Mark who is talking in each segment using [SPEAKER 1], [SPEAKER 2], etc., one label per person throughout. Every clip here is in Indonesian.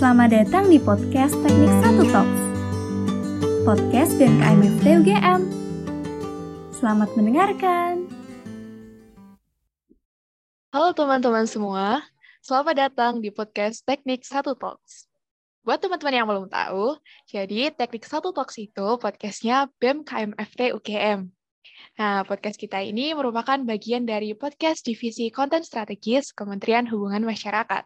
[SPEAKER 1] Selamat datang di podcast Teknik Satu Talks, podcast BMKM FT UGM. Selamat mendengarkan.
[SPEAKER 2] Halo teman-teman semua, selamat datang di podcast Teknik Satu Talks. Buat teman-teman yang belum tahu, jadi Teknik Satu Talks itu podcastnya BEM KMFT UGM. Nah, podcast kita ini merupakan bagian dari podcast Divisi Konten Strategis Kementerian Hubungan Masyarakat.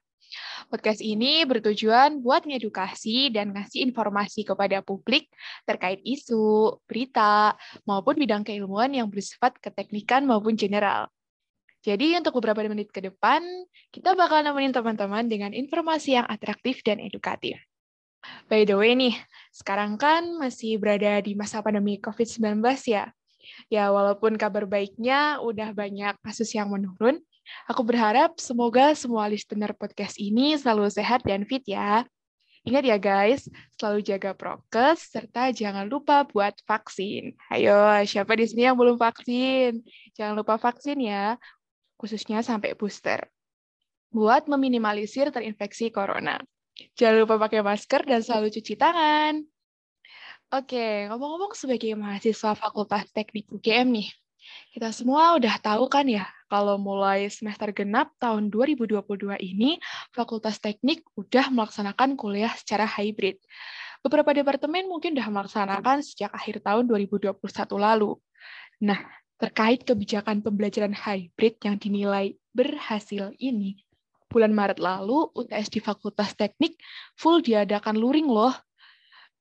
[SPEAKER 2] Podcast ini bertujuan buat ngedukasi dan ngasih informasi kepada publik terkait isu, berita, maupun bidang keilmuan yang bersifat keteknikan maupun general. Jadi untuk beberapa menit ke depan, kita bakal nemenin teman-teman dengan informasi yang atraktif dan edukatif. By the way nih, sekarang kan masih berada di masa pandemi COVID-19 ya. Ya, walaupun kabar baiknya udah banyak kasus yang menurun, Aku berharap semoga semua listener podcast ini selalu sehat dan fit ya. Ingat ya guys, selalu jaga prokes serta jangan lupa buat vaksin. Ayo, siapa di sini yang belum vaksin? Jangan lupa vaksin ya, khususnya sampai booster. Buat meminimalisir terinfeksi corona. Jangan lupa pakai masker dan selalu cuci tangan. Oke, ngomong-ngomong sebagai mahasiswa Fakultas Teknik UGM nih, kita semua udah tahu kan ya, kalau mulai semester genap tahun 2022 ini, Fakultas Teknik udah melaksanakan kuliah secara hybrid. Beberapa departemen mungkin udah melaksanakan sejak akhir tahun 2021 lalu. Nah, terkait kebijakan pembelajaran hybrid yang dinilai berhasil ini, bulan Maret lalu UTS di Fakultas Teknik full diadakan luring loh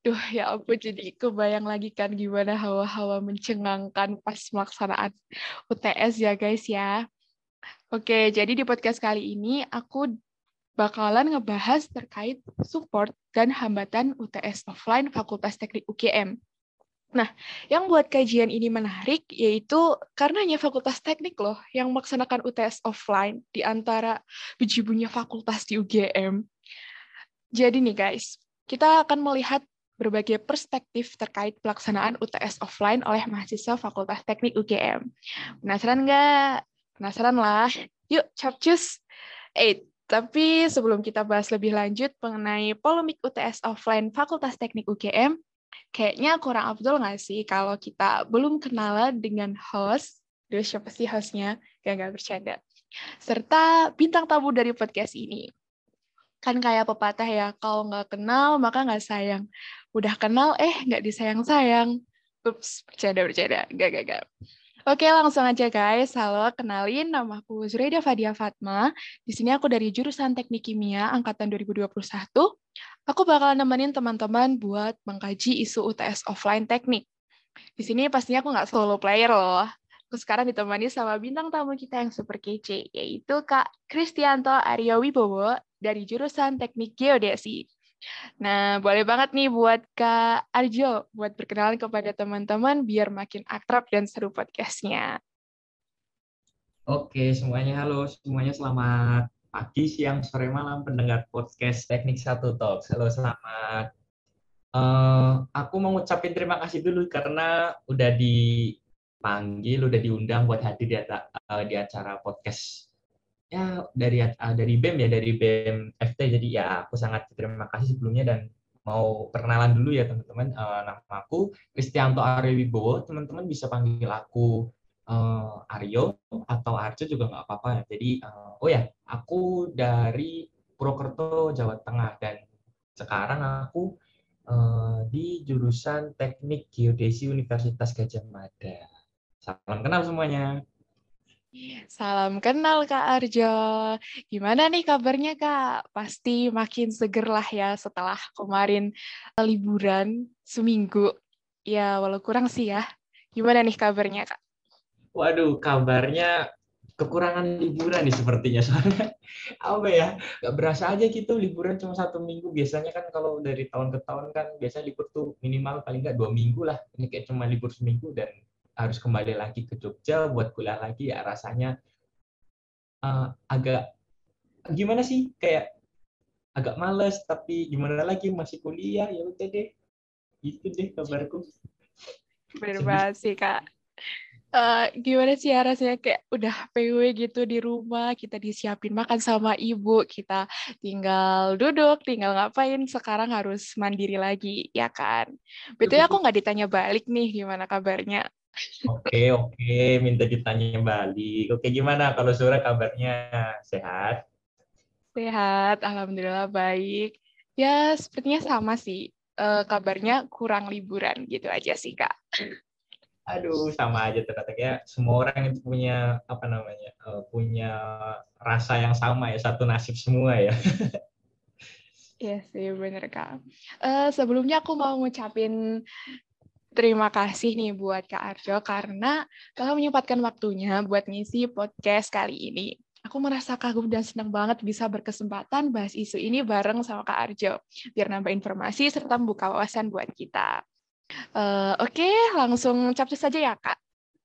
[SPEAKER 2] Duh, ya ampun, jadi kebayang lagi kan gimana hawa-hawa mencengangkan pas melaksanaan UTS ya guys ya. Oke, jadi di podcast kali ini aku bakalan ngebahas terkait support dan hambatan UTS offline Fakultas Teknik UGM. Nah, yang buat kajian ini menarik yaitu karenanya Fakultas Teknik loh yang melaksanakan UTS offline di antara biji fakultas di UGM. Jadi nih guys, kita akan melihat berbagai perspektif terkait pelaksanaan UTS offline oleh mahasiswa Fakultas Teknik UGM. Penasaran nggak? Penasaran lah. Yuk, capcus. Eh, tapi sebelum kita bahas lebih lanjut mengenai polemik UTS offline Fakultas Teknik UGM, kayaknya kurang abdul nggak sih kalau kita belum kenalan dengan host, Duh, siapa sih hostnya? Gak, nggak bercanda. Serta bintang tamu dari podcast ini. Kan kayak pepatah ya, kalau nggak kenal maka nggak sayang udah kenal eh nggak disayang-sayang. Ups, bercanda-bercanda. Gak, gak, gak. Oke, langsung aja guys. Halo, kenalin nama aku Zuraida Fadia Fatma. Di sini aku dari jurusan Teknik Kimia angkatan 2021. Aku bakal nemenin teman-teman buat mengkaji isu UTS offline teknik. Di sini pastinya aku nggak solo player loh. Aku sekarang ditemani sama bintang tamu kita yang super kece, yaitu Kak Kristianto Aryo Wibowo dari jurusan Teknik Geodesi. Nah, boleh banget nih buat Kak Arjo buat perkenalan kepada teman-teman biar makin akrab dan seru podcastnya.
[SPEAKER 3] Oke, semuanya halo, semuanya selamat pagi, siang, sore, malam pendengar podcast Teknik Satu Talk. Halo, selamat. Uh, aku mau ngucapin terima kasih dulu karena udah dipanggil, udah diundang buat hadir di, uh, di acara podcast ya dari uh, dari BEM ya dari BEM FT jadi ya aku sangat terima kasih sebelumnya dan mau perkenalan dulu ya teman-teman. Uh, nama aku Kristianto Aryo Wibowo. Teman-teman bisa panggil aku uh, Aryo atau Arjo juga nggak apa-apa. Ya jadi uh, oh ya aku dari Purwokerto Jawa Tengah. Dan sekarang aku uh, di jurusan Teknik Geodesi Universitas Gajah Mada. Salam kenal semuanya
[SPEAKER 2] Salam kenal Kak Arjo. Gimana nih kabarnya Kak? Pasti makin seger lah ya setelah kemarin liburan seminggu. Ya walau kurang sih ya. Gimana nih kabarnya Kak?
[SPEAKER 3] Waduh, kabarnya kekurangan liburan nih sepertinya soalnya apa ya Gak berasa aja gitu liburan cuma satu minggu biasanya kan kalau dari tahun ke tahun kan biasanya libur tuh minimal paling nggak dua minggu lah ini kayak cuma libur seminggu dan harus kembali lagi ke Jogja buat kuliah lagi ya rasanya uh, agak gimana sih kayak agak males tapi gimana lagi masih kuliah ya udah deh itu deh kabarku
[SPEAKER 2] banget sih kak uh, gimana sih ya rasanya kayak udah PW gitu di rumah, kita disiapin makan sama ibu, kita tinggal duduk, tinggal ngapain, sekarang harus mandiri lagi, ya kan? Betul aku nggak ditanya balik nih, gimana kabarnya?
[SPEAKER 3] Oke, oke, minta ditanya balik. Oke, gimana kalau Sura kabarnya? Sehat?
[SPEAKER 2] Sehat, Alhamdulillah baik. Ya, sepertinya sama sih. Uh, kabarnya kurang liburan gitu aja sih, Kak
[SPEAKER 3] aduh sama aja ternyata kayak semua orang itu punya apa namanya uh, punya rasa yang sama ya satu nasib semua ya
[SPEAKER 2] Iya sih bener kak. Uh, sebelumnya aku mau ngucapin terima kasih nih buat Kak Arjo karena telah menyempatkan waktunya buat ngisi podcast kali ini. Aku merasa kagum dan senang banget bisa berkesempatan bahas isu ini bareng sama Kak Arjo, biar nambah informasi serta membuka wawasan buat kita. Uh, Oke, okay, langsung capcus saja ya Kak.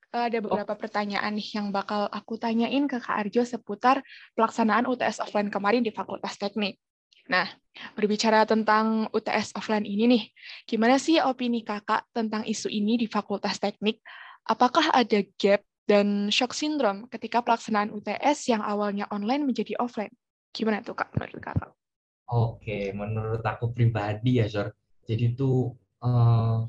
[SPEAKER 2] Uh, ada beberapa oh. pertanyaan nih yang bakal aku tanyain ke Kak Arjo seputar pelaksanaan UTS offline kemarin di Fakultas Teknik. Nah, berbicara tentang UTS offline ini nih, gimana sih opini kakak tentang isu ini di Fakultas Teknik? Apakah ada gap dan shock syndrome ketika pelaksanaan UTS yang awalnya online menjadi offline? Gimana tuh kak menurut kakak?
[SPEAKER 3] Oke, menurut aku pribadi ya, Zor. Jadi tuh uh,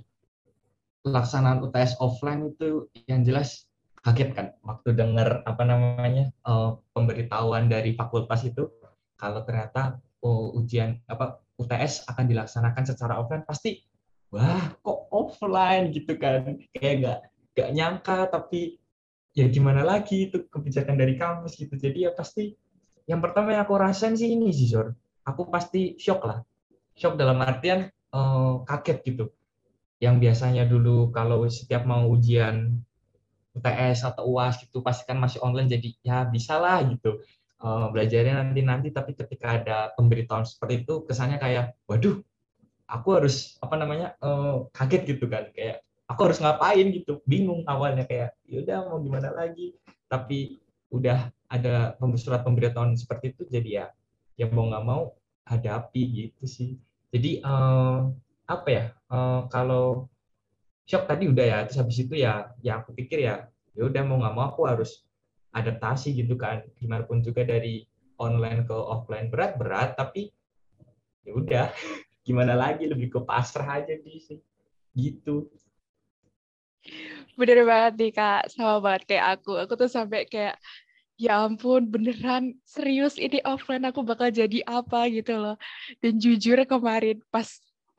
[SPEAKER 3] pelaksanaan UTS offline itu yang jelas kaget kan waktu dengar apa namanya uh, pemberitahuan dari fakultas itu kalau ternyata oh, ujian apa UTS akan dilaksanakan secara offline pasti wah kok offline? Gitu kan. Kayak nggak nggak nyangka tapi ya gimana lagi itu kebijakan dari kampus gitu. Jadi ya pasti yang pertama yang aku rasain sih ini sih Zor. Aku pasti shock lah. Shock dalam artian uh, kaget gitu. Yang biasanya dulu kalau setiap mau ujian UTS atau UAS gitu pasti kan masih online jadi ya bisa lah gitu uh, belajarnya nanti nanti tapi ketika ada pemberitahuan seperti itu kesannya kayak waduh aku harus apa namanya uh, kaget gitu kan kayak aku harus ngapain gitu. Bingung awalnya kayak yaudah mau gimana lagi? Tapi udah ada surat pemberitahuan seperti itu jadi ya yang mau nggak mau hadapi gitu sih. Jadi uh, apa ya uh, kalau shock tadi udah ya terus habis itu ya ya aku pikir ya ya udah mau nggak mau aku harus adaptasi gitu kan. Gimana pun juga dari online ke offline berat berat tapi ya udah. Gimana lagi? Lebih ke pasrah aja sih gitu.
[SPEAKER 2] Bener banget nih kak. Sama banget kayak aku. Aku tuh sampai kayak ya ampun beneran serius ini offline aku bakal jadi apa? gitu loh. Dan jujur kemarin pas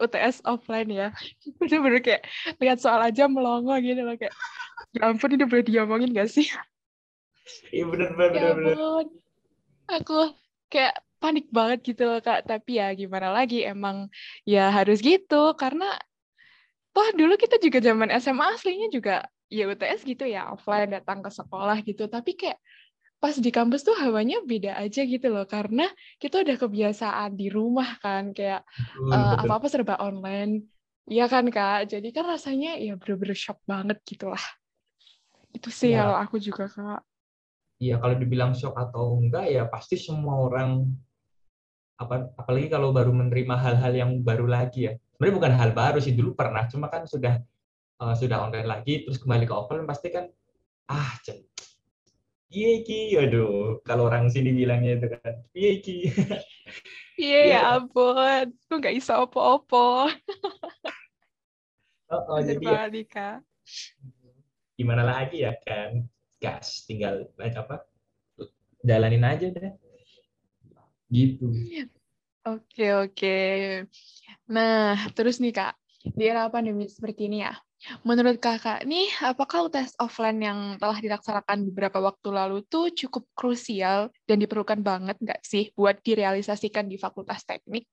[SPEAKER 2] UTS offline ya bener-bener kayak lihat soal aja melongo gitu loh kayak ya ampun ini boleh diomongin gak sih
[SPEAKER 3] iya bener bener ya bener, bener.
[SPEAKER 2] aku kayak panik banget gitu loh kak. Tapi ya gimana lagi emang ya harus gitu. Karena toh dulu kita juga zaman SMA aslinya juga ya UTS gitu ya offline datang ke sekolah gitu. Tapi kayak pas di kampus tuh hawanya beda aja gitu loh. Karena kita udah kebiasaan di rumah kan kayak uh, apa-apa serba online. Ya kan kak? Jadi kan rasanya ya bener-bener shock banget gitu lah. Itu sih ya. kalau aku juga kak
[SPEAKER 3] iya kalau dibilang shock atau enggak ya pasti semua orang apa apalagi kalau baru menerima hal-hal yang baru lagi ya sebenarnya bukan hal baru sih dulu pernah cuma kan sudah uh, sudah online lagi terus kembali ke offline pasti kan ah Iya ki, aduh, kalau orang sini bilangnya itu kan, iya ki.
[SPEAKER 2] Iya ya ampun, tuh nggak bisa opo-opo.
[SPEAKER 3] oh, oh jadi ya, gimana lagi ya kan, gas, tinggal apa, jalanin aja deh. Gitu.
[SPEAKER 2] Oke oke. Nah terus nih kak, di era pandemi seperti ini ya, Menurut kakak nih, apakah tes offline yang telah dilaksanakan beberapa waktu lalu tuh cukup krusial dan diperlukan banget nggak sih buat direalisasikan di Fakultas Teknik?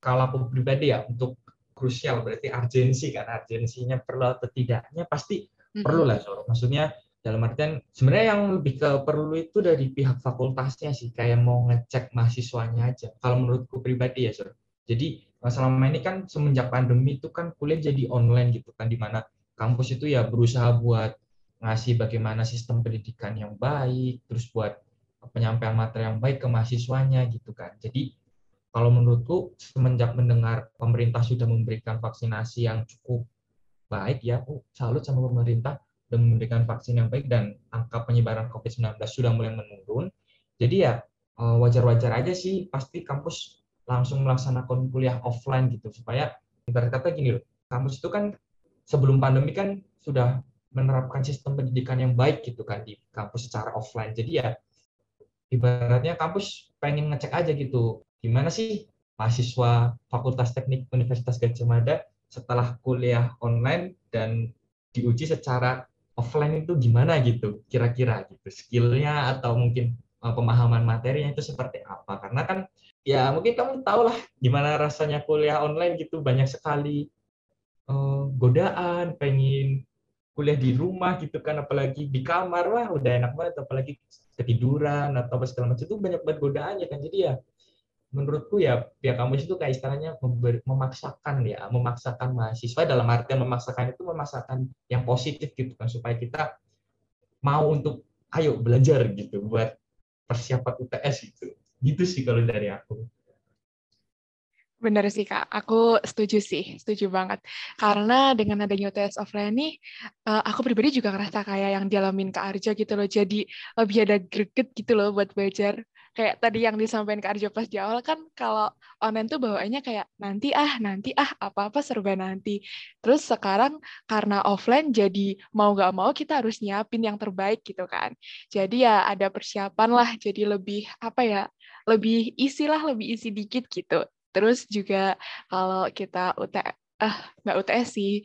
[SPEAKER 3] Kalau aku pribadi ya, untuk krusial berarti urgensi kan, urgensinya perlu atau tidaknya pasti. Perlu lah. So. Maksudnya dalam artian sebenarnya yang lebih ke perlu itu dari pihak fakultasnya sih, kayak mau ngecek mahasiswanya aja. Kalau menurutku pribadi ya, so. Jadi selama ini kan semenjak pandemi itu kan kuliah jadi online gitu kan di mana kampus itu ya berusaha buat ngasih bagaimana sistem pendidikan yang baik, terus buat penyampaian materi yang baik ke mahasiswanya gitu kan. Jadi kalau menurutku semenjak mendengar pemerintah sudah memberikan vaksinasi yang cukup baik ya, oh, salut sama pemerintah. sudah memberikan vaksin yang baik dan angka penyebaran COVID-19 sudah mulai menurun. Jadi ya eh, wajar-wajar aja sih pasti kampus langsung melaksanakan kuliah offline gitu supaya ibarat kata gini loh, kampus itu kan sebelum pandemi kan sudah menerapkan sistem pendidikan yang baik gitu kan di kampus secara offline. Jadi ya ibaratnya kampus pengen ngecek aja gitu gimana sih mahasiswa Fakultas Teknik Universitas Gajah Mada setelah kuliah online dan diuji secara offline itu gimana gitu kira-kira gitu. Skillnya atau mungkin uh, pemahaman materinya itu seperti apa? Karena kan ya mungkin kamu tahu lah gimana rasanya kuliah online gitu. Banyak sekali uh, godaan pengen kuliah di rumah gitu kan apalagi di kamar. Wah udah enak banget apalagi ketiduran atau apa segala macam. Itu banyak banget godaannya kan. Jadi ya menurutku ya pihak kampus itu kayak istilahnya memaksakan ya memaksakan mahasiswa dalam artian memaksakan itu memaksakan yang positif gitu kan supaya kita mau untuk ayo belajar gitu buat persiapan UTS gitu Gitu sih kalau dari aku.
[SPEAKER 2] Benar sih Kak, aku setuju sih, setuju banget. Karena dengan adanya UTS offline nih, eh, aku pribadi juga ngerasa kayak yang dialamin Kak Arjo gitu loh, jadi lebih ada greget gitu loh buat belajar. Kayak tadi yang disampaikan Kak Arjo pas di awal kan, kalau online tuh bawaannya kayak nanti ah, nanti ah, apa-apa serba nanti. Terus sekarang karena offline jadi mau gak mau kita harus nyiapin yang terbaik gitu kan. Jadi ya ada persiapan lah, jadi lebih apa ya, lebih isi lah, lebih isi dikit gitu. Terus juga kalau kita UT eh nggak UTS sih,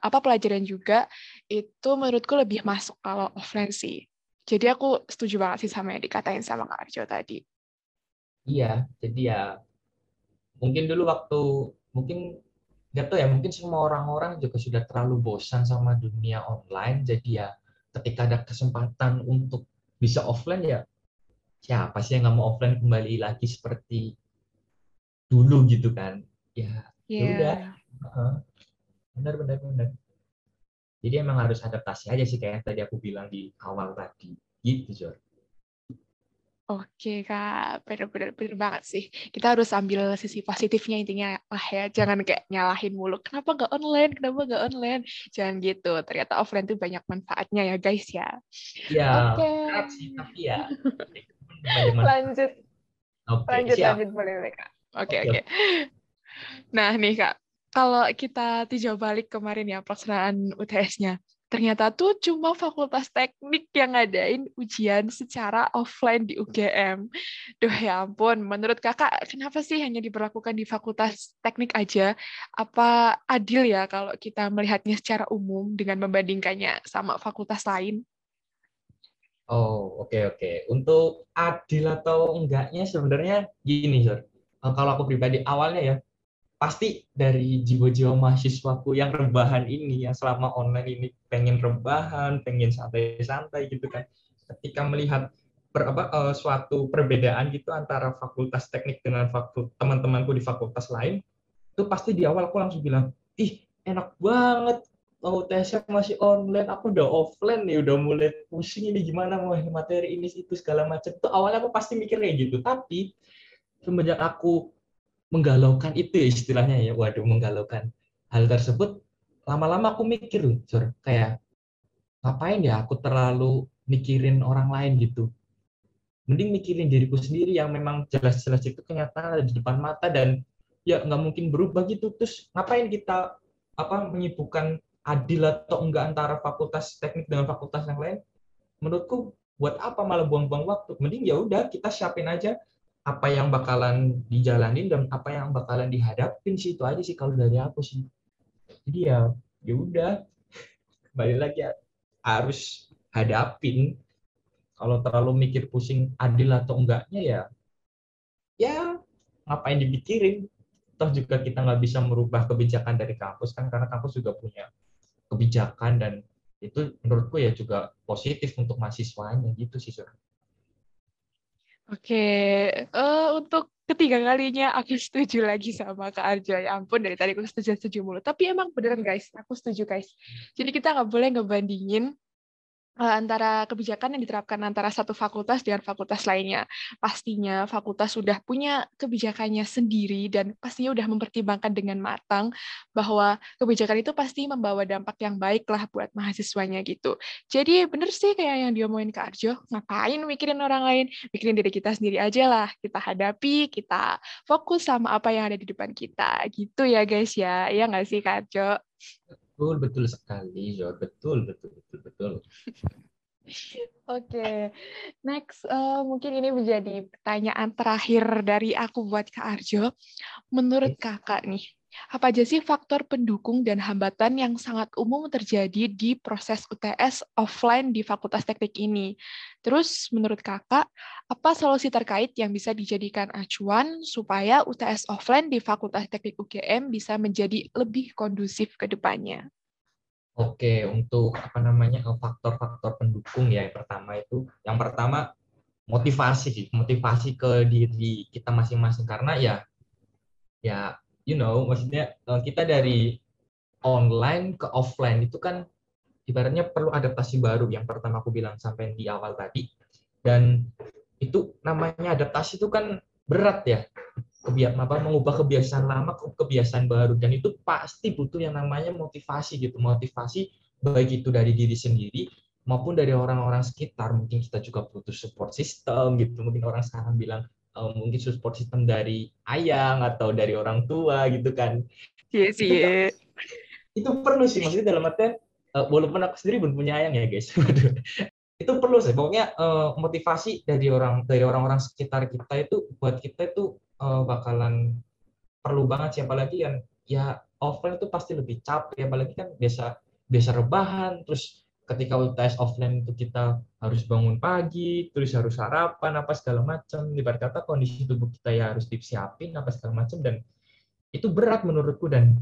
[SPEAKER 2] apa pelajaran juga itu menurutku lebih masuk kalau offline sih. Jadi aku setuju banget sih sama yang dikatain sama Kak Arjo tadi.
[SPEAKER 3] Iya, jadi ya mungkin dulu waktu mungkin nggak tahu ya mungkin semua orang-orang juga sudah terlalu bosan sama dunia online jadi ya ketika ada kesempatan untuk bisa offline ya siapa sih yang nggak mau offline kembali lagi seperti dulu gitu kan ya yeah. udah uh, benar benar benar jadi emang harus adaptasi aja sih kayak tadi aku bilang di awal tadi gitu Jor
[SPEAKER 2] Oke kak, bener-bener bener banget sih. Kita harus ambil sisi positifnya intinya lah ya, jangan kayak nyalahin mulu. Kenapa nggak online? Kenapa nggak online? Jangan gitu. Ternyata offline tuh banyak manfaatnya ya guys ya.
[SPEAKER 3] Ya, Oke. sih, tapi ya.
[SPEAKER 2] lanjut. Okay, lanjut, siap. lanjut boleh kak. Oke, oke. Nah, nih Kak, kalau kita tinjau balik kemarin ya pelaksanaan UTS-nya, ternyata tuh cuma fakultas teknik yang ngadain ujian secara offline di UGM. Duh ya ampun, menurut kakak kenapa sih hanya diberlakukan di fakultas teknik aja? Apa adil ya kalau kita melihatnya secara umum dengan membandingkannya sama fakultas lain?
[SPEAKER 3] Oh, oke okay, oke. Okay. Untuk adil atau enggaknya sebenarnya gini, Sir Eh, kalau aku pribadi awalnya ya pasti dari jiwa-jiwa mahasiswaku yang rebahan ini yang selama online ini pengen rebahan, pengen santai-santai gitu kan. Ketika melihat per, apa, uh, suatu perbedaan gitu antara fakultas teknik dengan fakultas teman-temanku di fakultas lain, itu pasti di awal aku langsung bilang, ih enak banget, mau tesnya masih online, aku udah offline nih, udah mulai pusing ini gimana mau materi ini itu segala macam. Itu awalnya aku pasti mikir kayak gitu, tapi semenjak aku menggalaukan itu ya istilahnya ya, waduh menggalaukan hal tersebut, lama-lama aku mikir Jor, kayak ngapain ya aku terlalu mikirin orang lain gitu. Mending mikirin diriku sendiri yang memang jelas-jelas itu kenyataan ada di depan mata dan ya nggak mungkin berubah gitu. Terus ngapain kita apa menyibukkan adil atau enggak antara fakultas teknik dengan fakultas yang lain? Menurutku buat apa malah buang-buang waktu? Mending ya udah kita siapin aja apa yang bakalan dijalanin dan apa yang bakalan dihadapin sih itu aja sih kalau dari aku sih. Jadi ya ya udah. Kembali lagi ya, harus hadapin. Kalau terlalu mikir pusing adil atau enggaknya ya ya ngapain dipikirin? Toh juga kita nggak bisa merubah kebijakan dari kampus kan karena kampus juga punya kebijakan dan itu menurutku ya juga positif untuk mahasiswanya gitu sih sur.
[SPEAKER 2] Oke, uh, untuk ketiga kalinya aku setuju lagi sama Kak Arjo. Ya ampun, dari tadi aku setuju-setuju mulu. Tapi emang beneran guys, aku setuju guys. Jadi kita nggak boleh ngebandingin Eh, antara kebijakan yang diterapkan antara satu fakultas dengan fakultas lainnya. Pastinya fakultas sudah punya kebijakannya sendiri dan pastinya sudah mempertimbangkan dengan matang bahwa kebijakan itu pasti membawa dampak yang baik lah buat mahasiswanya gitu. Jadi bener sih kayak yang diomongin Kak Arjo, ngapain mikirin orang lain, mikirin diri kita sendiri aja lah. Kita hadapi, kita fokus sama apa yang ada di depan kita. Gitu ya guys ya, ya nggak sih Kak Arjo?
[SPEAKER 3] Betul, betul sekali, Jor. Betul, betul, betul, betul.
[SPEAKER 2] Oke, okay. next uh, mungkin ini menjadi pertanyaan terakhir dari aku buat Kak Arjo. Menurut kakak nih, apa aja sih faktor pendukung dan hambatan yang sangat umum terjadi di proses UTS offline di Fakultas Teknik ini? Terus menurut kakak, apa solusi terkait yang bisa dijadikan acuan supaya UTS offline di Fakultas Teknik UGM bisa menjadi lebih kondusif ke depannya?
[SPEAKER 3] Oke, untuk apa namanya eh, faktor-faktor pendukung ya yang pertama itu, yang pertama motivasi motivasi ke diri kita masing-masing karena ya ya you know, maksudnya eh, kita dari online ke offline itu kan ibaratnya perlu adaptasi baru yang pertama aku bilang sampai di awal tadi. Dan itu namanya adaptasi itu kan berat ya. Kebiasaan apa mengubah kebiasaan lama ke kebiasaan baru dan itu pasti butuh yang namanya motivasi gitu. Motivasi baik itu dari diri sendiri maupun dari orang-orang sekitar. Mungkin kita juga butuh support system gitu. Mungkin orang sekarang bilang uh, mungkin support system dari ayang atau dari orang tua gitu kan.
[SPEAKER 2] Iya sih. Yeah,
[SPEAKER 3] Itu perlu sih maksudnya dalam artian uh, walaupun aku sendiri belum punya ayang ya guys. itu perlu sih pokoknya uh, motivasi dari orang dari orang-orang sekitar kita itu buat kita itu uh, bakalan perlu banget sih apalagi yang ya offline itu pasti lebih capek apalagi kan biasa biasa rebahan terus ketika UTS offline itu kita harus bangun pagi, terus harus sarapan apa segala macam. Ibarat kata kondisi tubuh kita ya harus disiapin apa segala macam dan itu berat menurutku dan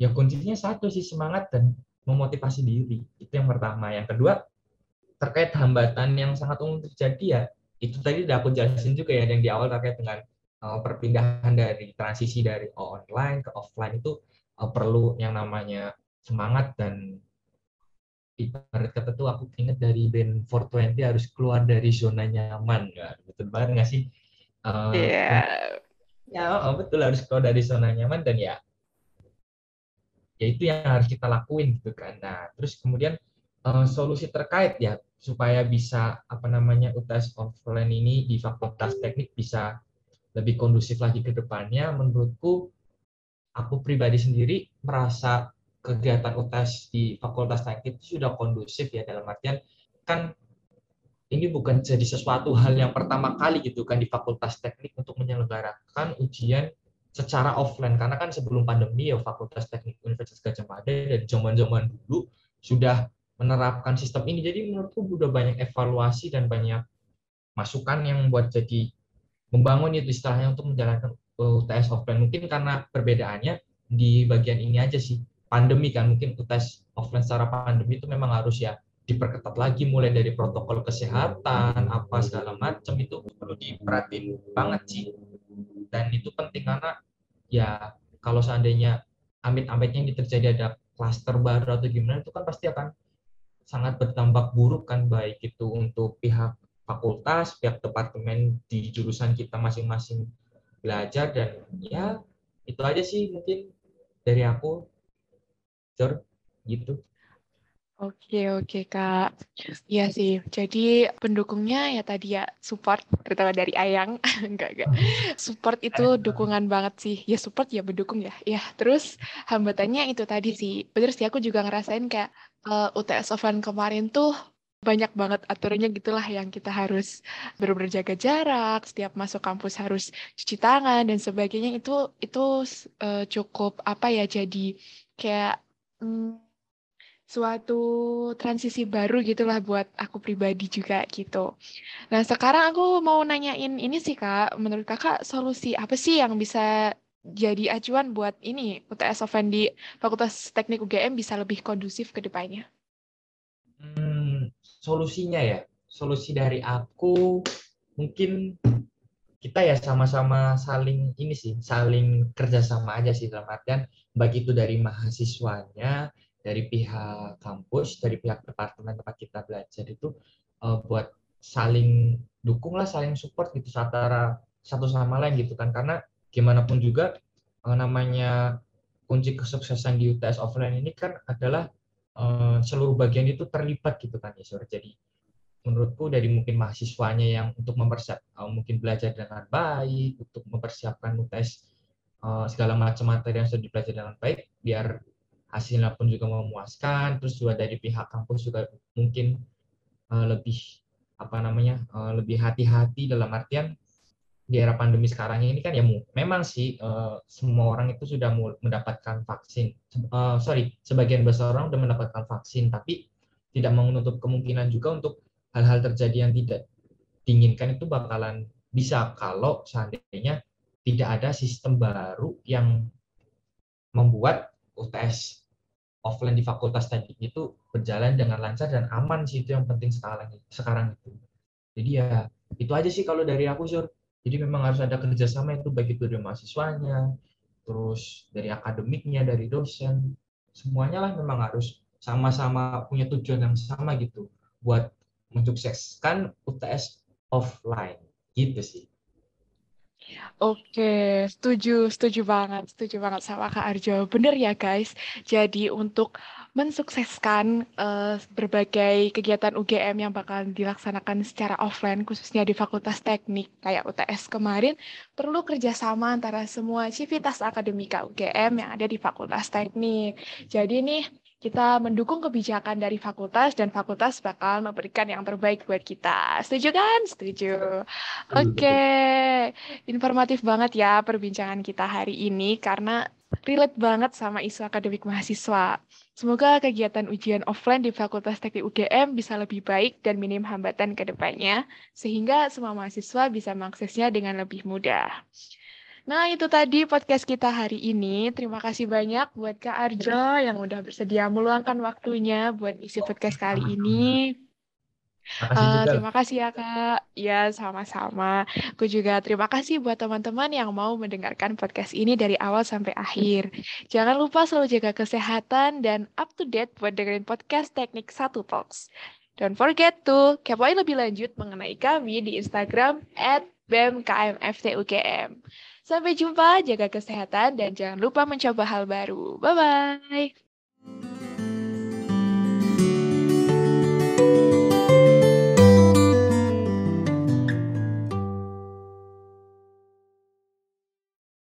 [SPEAKER 3] ya kuncinya satu sih semangat dan memotivasi diri. Itu yang pertama. Yang kedua terkait hambatan yang sangat umum terjadi ya itu tadi udah aku jelasin juga ya yang di awal terkait dengan uh, perpindahan dari transisi dari online ke offline itu uh, perlu yang namanya semangat dan ibarat kata tuh aku inget dari band 420 harus keluar dari zona nyaman ya betul banget nggak sih?
[SPEAKER 2] Uh, yeah.
[SPEAKER 3] ya oh, betul harus keluar dari zona nyaman dan ya ya itu yang harus kita lakuin gitu kan. Nah terus kemudian uh, solusi terkait ya supaya bisa apa namanya UTS offline ini di fakultas teknik bisa lebih kondusif lagi ke depannya menurutku aku pribadi sendiri merasa kegiatan UTS di Fakultas Teknik itu sudah kondusif ya dalam artian kan ini bukan jadi sesuatu hal yang pertama kali gitu kan di Fakultas Teknik untuk menyelenggarakan ujian secara offline. Karena kan sebelum pandemi ya Fakultas Teknik Universitas Gajah Mada dari zaman-zaman dulu sudah menerapkan sistem ini. Jadi menurutku sudah banyak evaluasi dan banyak masukan yang buat jadi membangun itu istilahnya untuk menjalankan UTS offline. Mungkin karena perbedaannya di bagian ini aja sih pandemi kan mungkin tes offline secara pandemi itu memang harus ya diperketat lagi mulai dari protokol kesehatan apa segala macam itu perlu diperhatiin banget sih. Dan itu penting karena ya kalau seandainya amit-amitnya ini terjadi ada klaster baru atau gimana itu kan pasti akan sangat berdampak buruk kan baik itu untuk pihak fakultas, pihak departemen di jurusan kita masing-masing belajar dan ya itu aja sih mungkin dari aku Cor, gitu.
[SPEAKER 2] Oke, oke, Kak. Iya sih. Jadi pendukungnya ya tadi ya support, terutama dari Ayang. enggak, enggak. Support itu dukungan banget sih. Ya support ya mendukung ya. Ya, terus hambatannya itu tadi sih. Bener sih, aku juga ngerasain kayak uh, eh, UTS offline kemarin tuh banyak banget aturannya gitulah yang kita harus berjaga jarak, setiap masuk kampus harus cuci tangan dan sebagainya itu itu uh, cukup apa ya jadi kayak hmm, suatu transisi baru gitulah buat aku pribadi juga gitu. Nah sekarang aku mau nanyain ini sih kak, menurut kakak solusi apa sih yang bisa jadi acuan buat ini UTS offline di Fakultas Teknik UGM bisa lebih kondusif ke depannya?
[SPEAKER 3] Hmm, solusinya ya, solusi dari aku mungkin kita ya sama-sama saling ini sih, saling kerjasama aja sih dalam artian baik itu dari mahasiswanya, dari pihak kampus, dari pihak departemen tempat kita belajar itu uh, buat saling dukung lah, saling support gitu antara satu sama lain gitu kan. Karena gimana pun juga uh, namanya kunci kesuksesan di UTS offline ini kan adalah uh, seluruh bagian itu terlibat gitu kan ya. Jadi menurutku dari mungkin mahasiswanya yang untuk mempersiap uh, mungkin belajar dengan baik untuk mempersiapkan UTS uh, segala macam materi yang sudah dipelajari dengan baik biar hasilnya pun juga memuaskan terus juga dari pihak kampus juga mungkin uh, lebih apa namanya uh, lebih hati-hati dalam artian di era pandemi sekarang ini kan ya memang sih uh, semua orang itu sudah mendapatkan vaksin uh, sorry sebagian besar orang sudah mendapatkan vaksin tapi tidak menutup kemungkinan juga untuk hal-hal terjadi yang tidak diinginkan itu bakalan bisa kalau seandainya tidak ada sistem baru yang membuat UTS offline di fakultas teknik itu berjalan dengan lancar dan aman sih itu yang penting sekarang sekarang itu. Jadi ya itu aja sih kalau dari aku Sur. Jadi memang harus ada kerjasama itu baik itu dari mahasiswanya, terus dari akademiknya, dari dosen, semuanya lah memang harus sama-sama punya tujuan yang sama gitu buat mensukseskan UTS offline gitu sih.
[SPEAKER 2] Oke, setuju, setuju banget, setuju banget sama Kak Arjo. Bener ya guys, jadi untuk mensukseskan uh, berbagai kegiatan UGM yang bakal dilaksanakan secara offline, khususnya di Fakultas Teknik kayak UTS kemarin, perlu kerjasama antara semua civitas akademika UGM yang ada di Fakultas Teknik. Jadi nih, kita mendukung kebijakan dari fakultas dan fakultas bakal memberikan yang terbaik buat kita. Setuju kan? Setuju. Oke, okay. informatif banget ya perbincangan kita hari ini karena relate banget sama isu akademik mahasiswa. Semoga kegiatan ujian offline di Fakultas Teknik UGM bisa lebih baik dan minim hambatan ke depannya, sehingga semua mahasiswa bisa mengaksesnya dengan lebih mudah. Nah, itu tadi podcast kita hari ini. Terima kasih banyak buat Kak Arjo yang udah bersedia meluangkan waktunya buat isi podcast kali ini. Uh, terima kasih ya Kak. Ya, sama-sama. Aku juga terima kasih buat teman-teman yang mau mendengarkan podcast ini dari awal sampai akhir. Jangan lupa selalu jaga kesehatan dan up to date buat dengerin podcast Teknik Satu Talks. Don't forget to kepoin lebih lanjut mengenai kami di Instagram at BMKMFTUGM. Sampai jumpa, jaga kesehatan, dan jangan lupa mencoba hal baru. Bye-bye.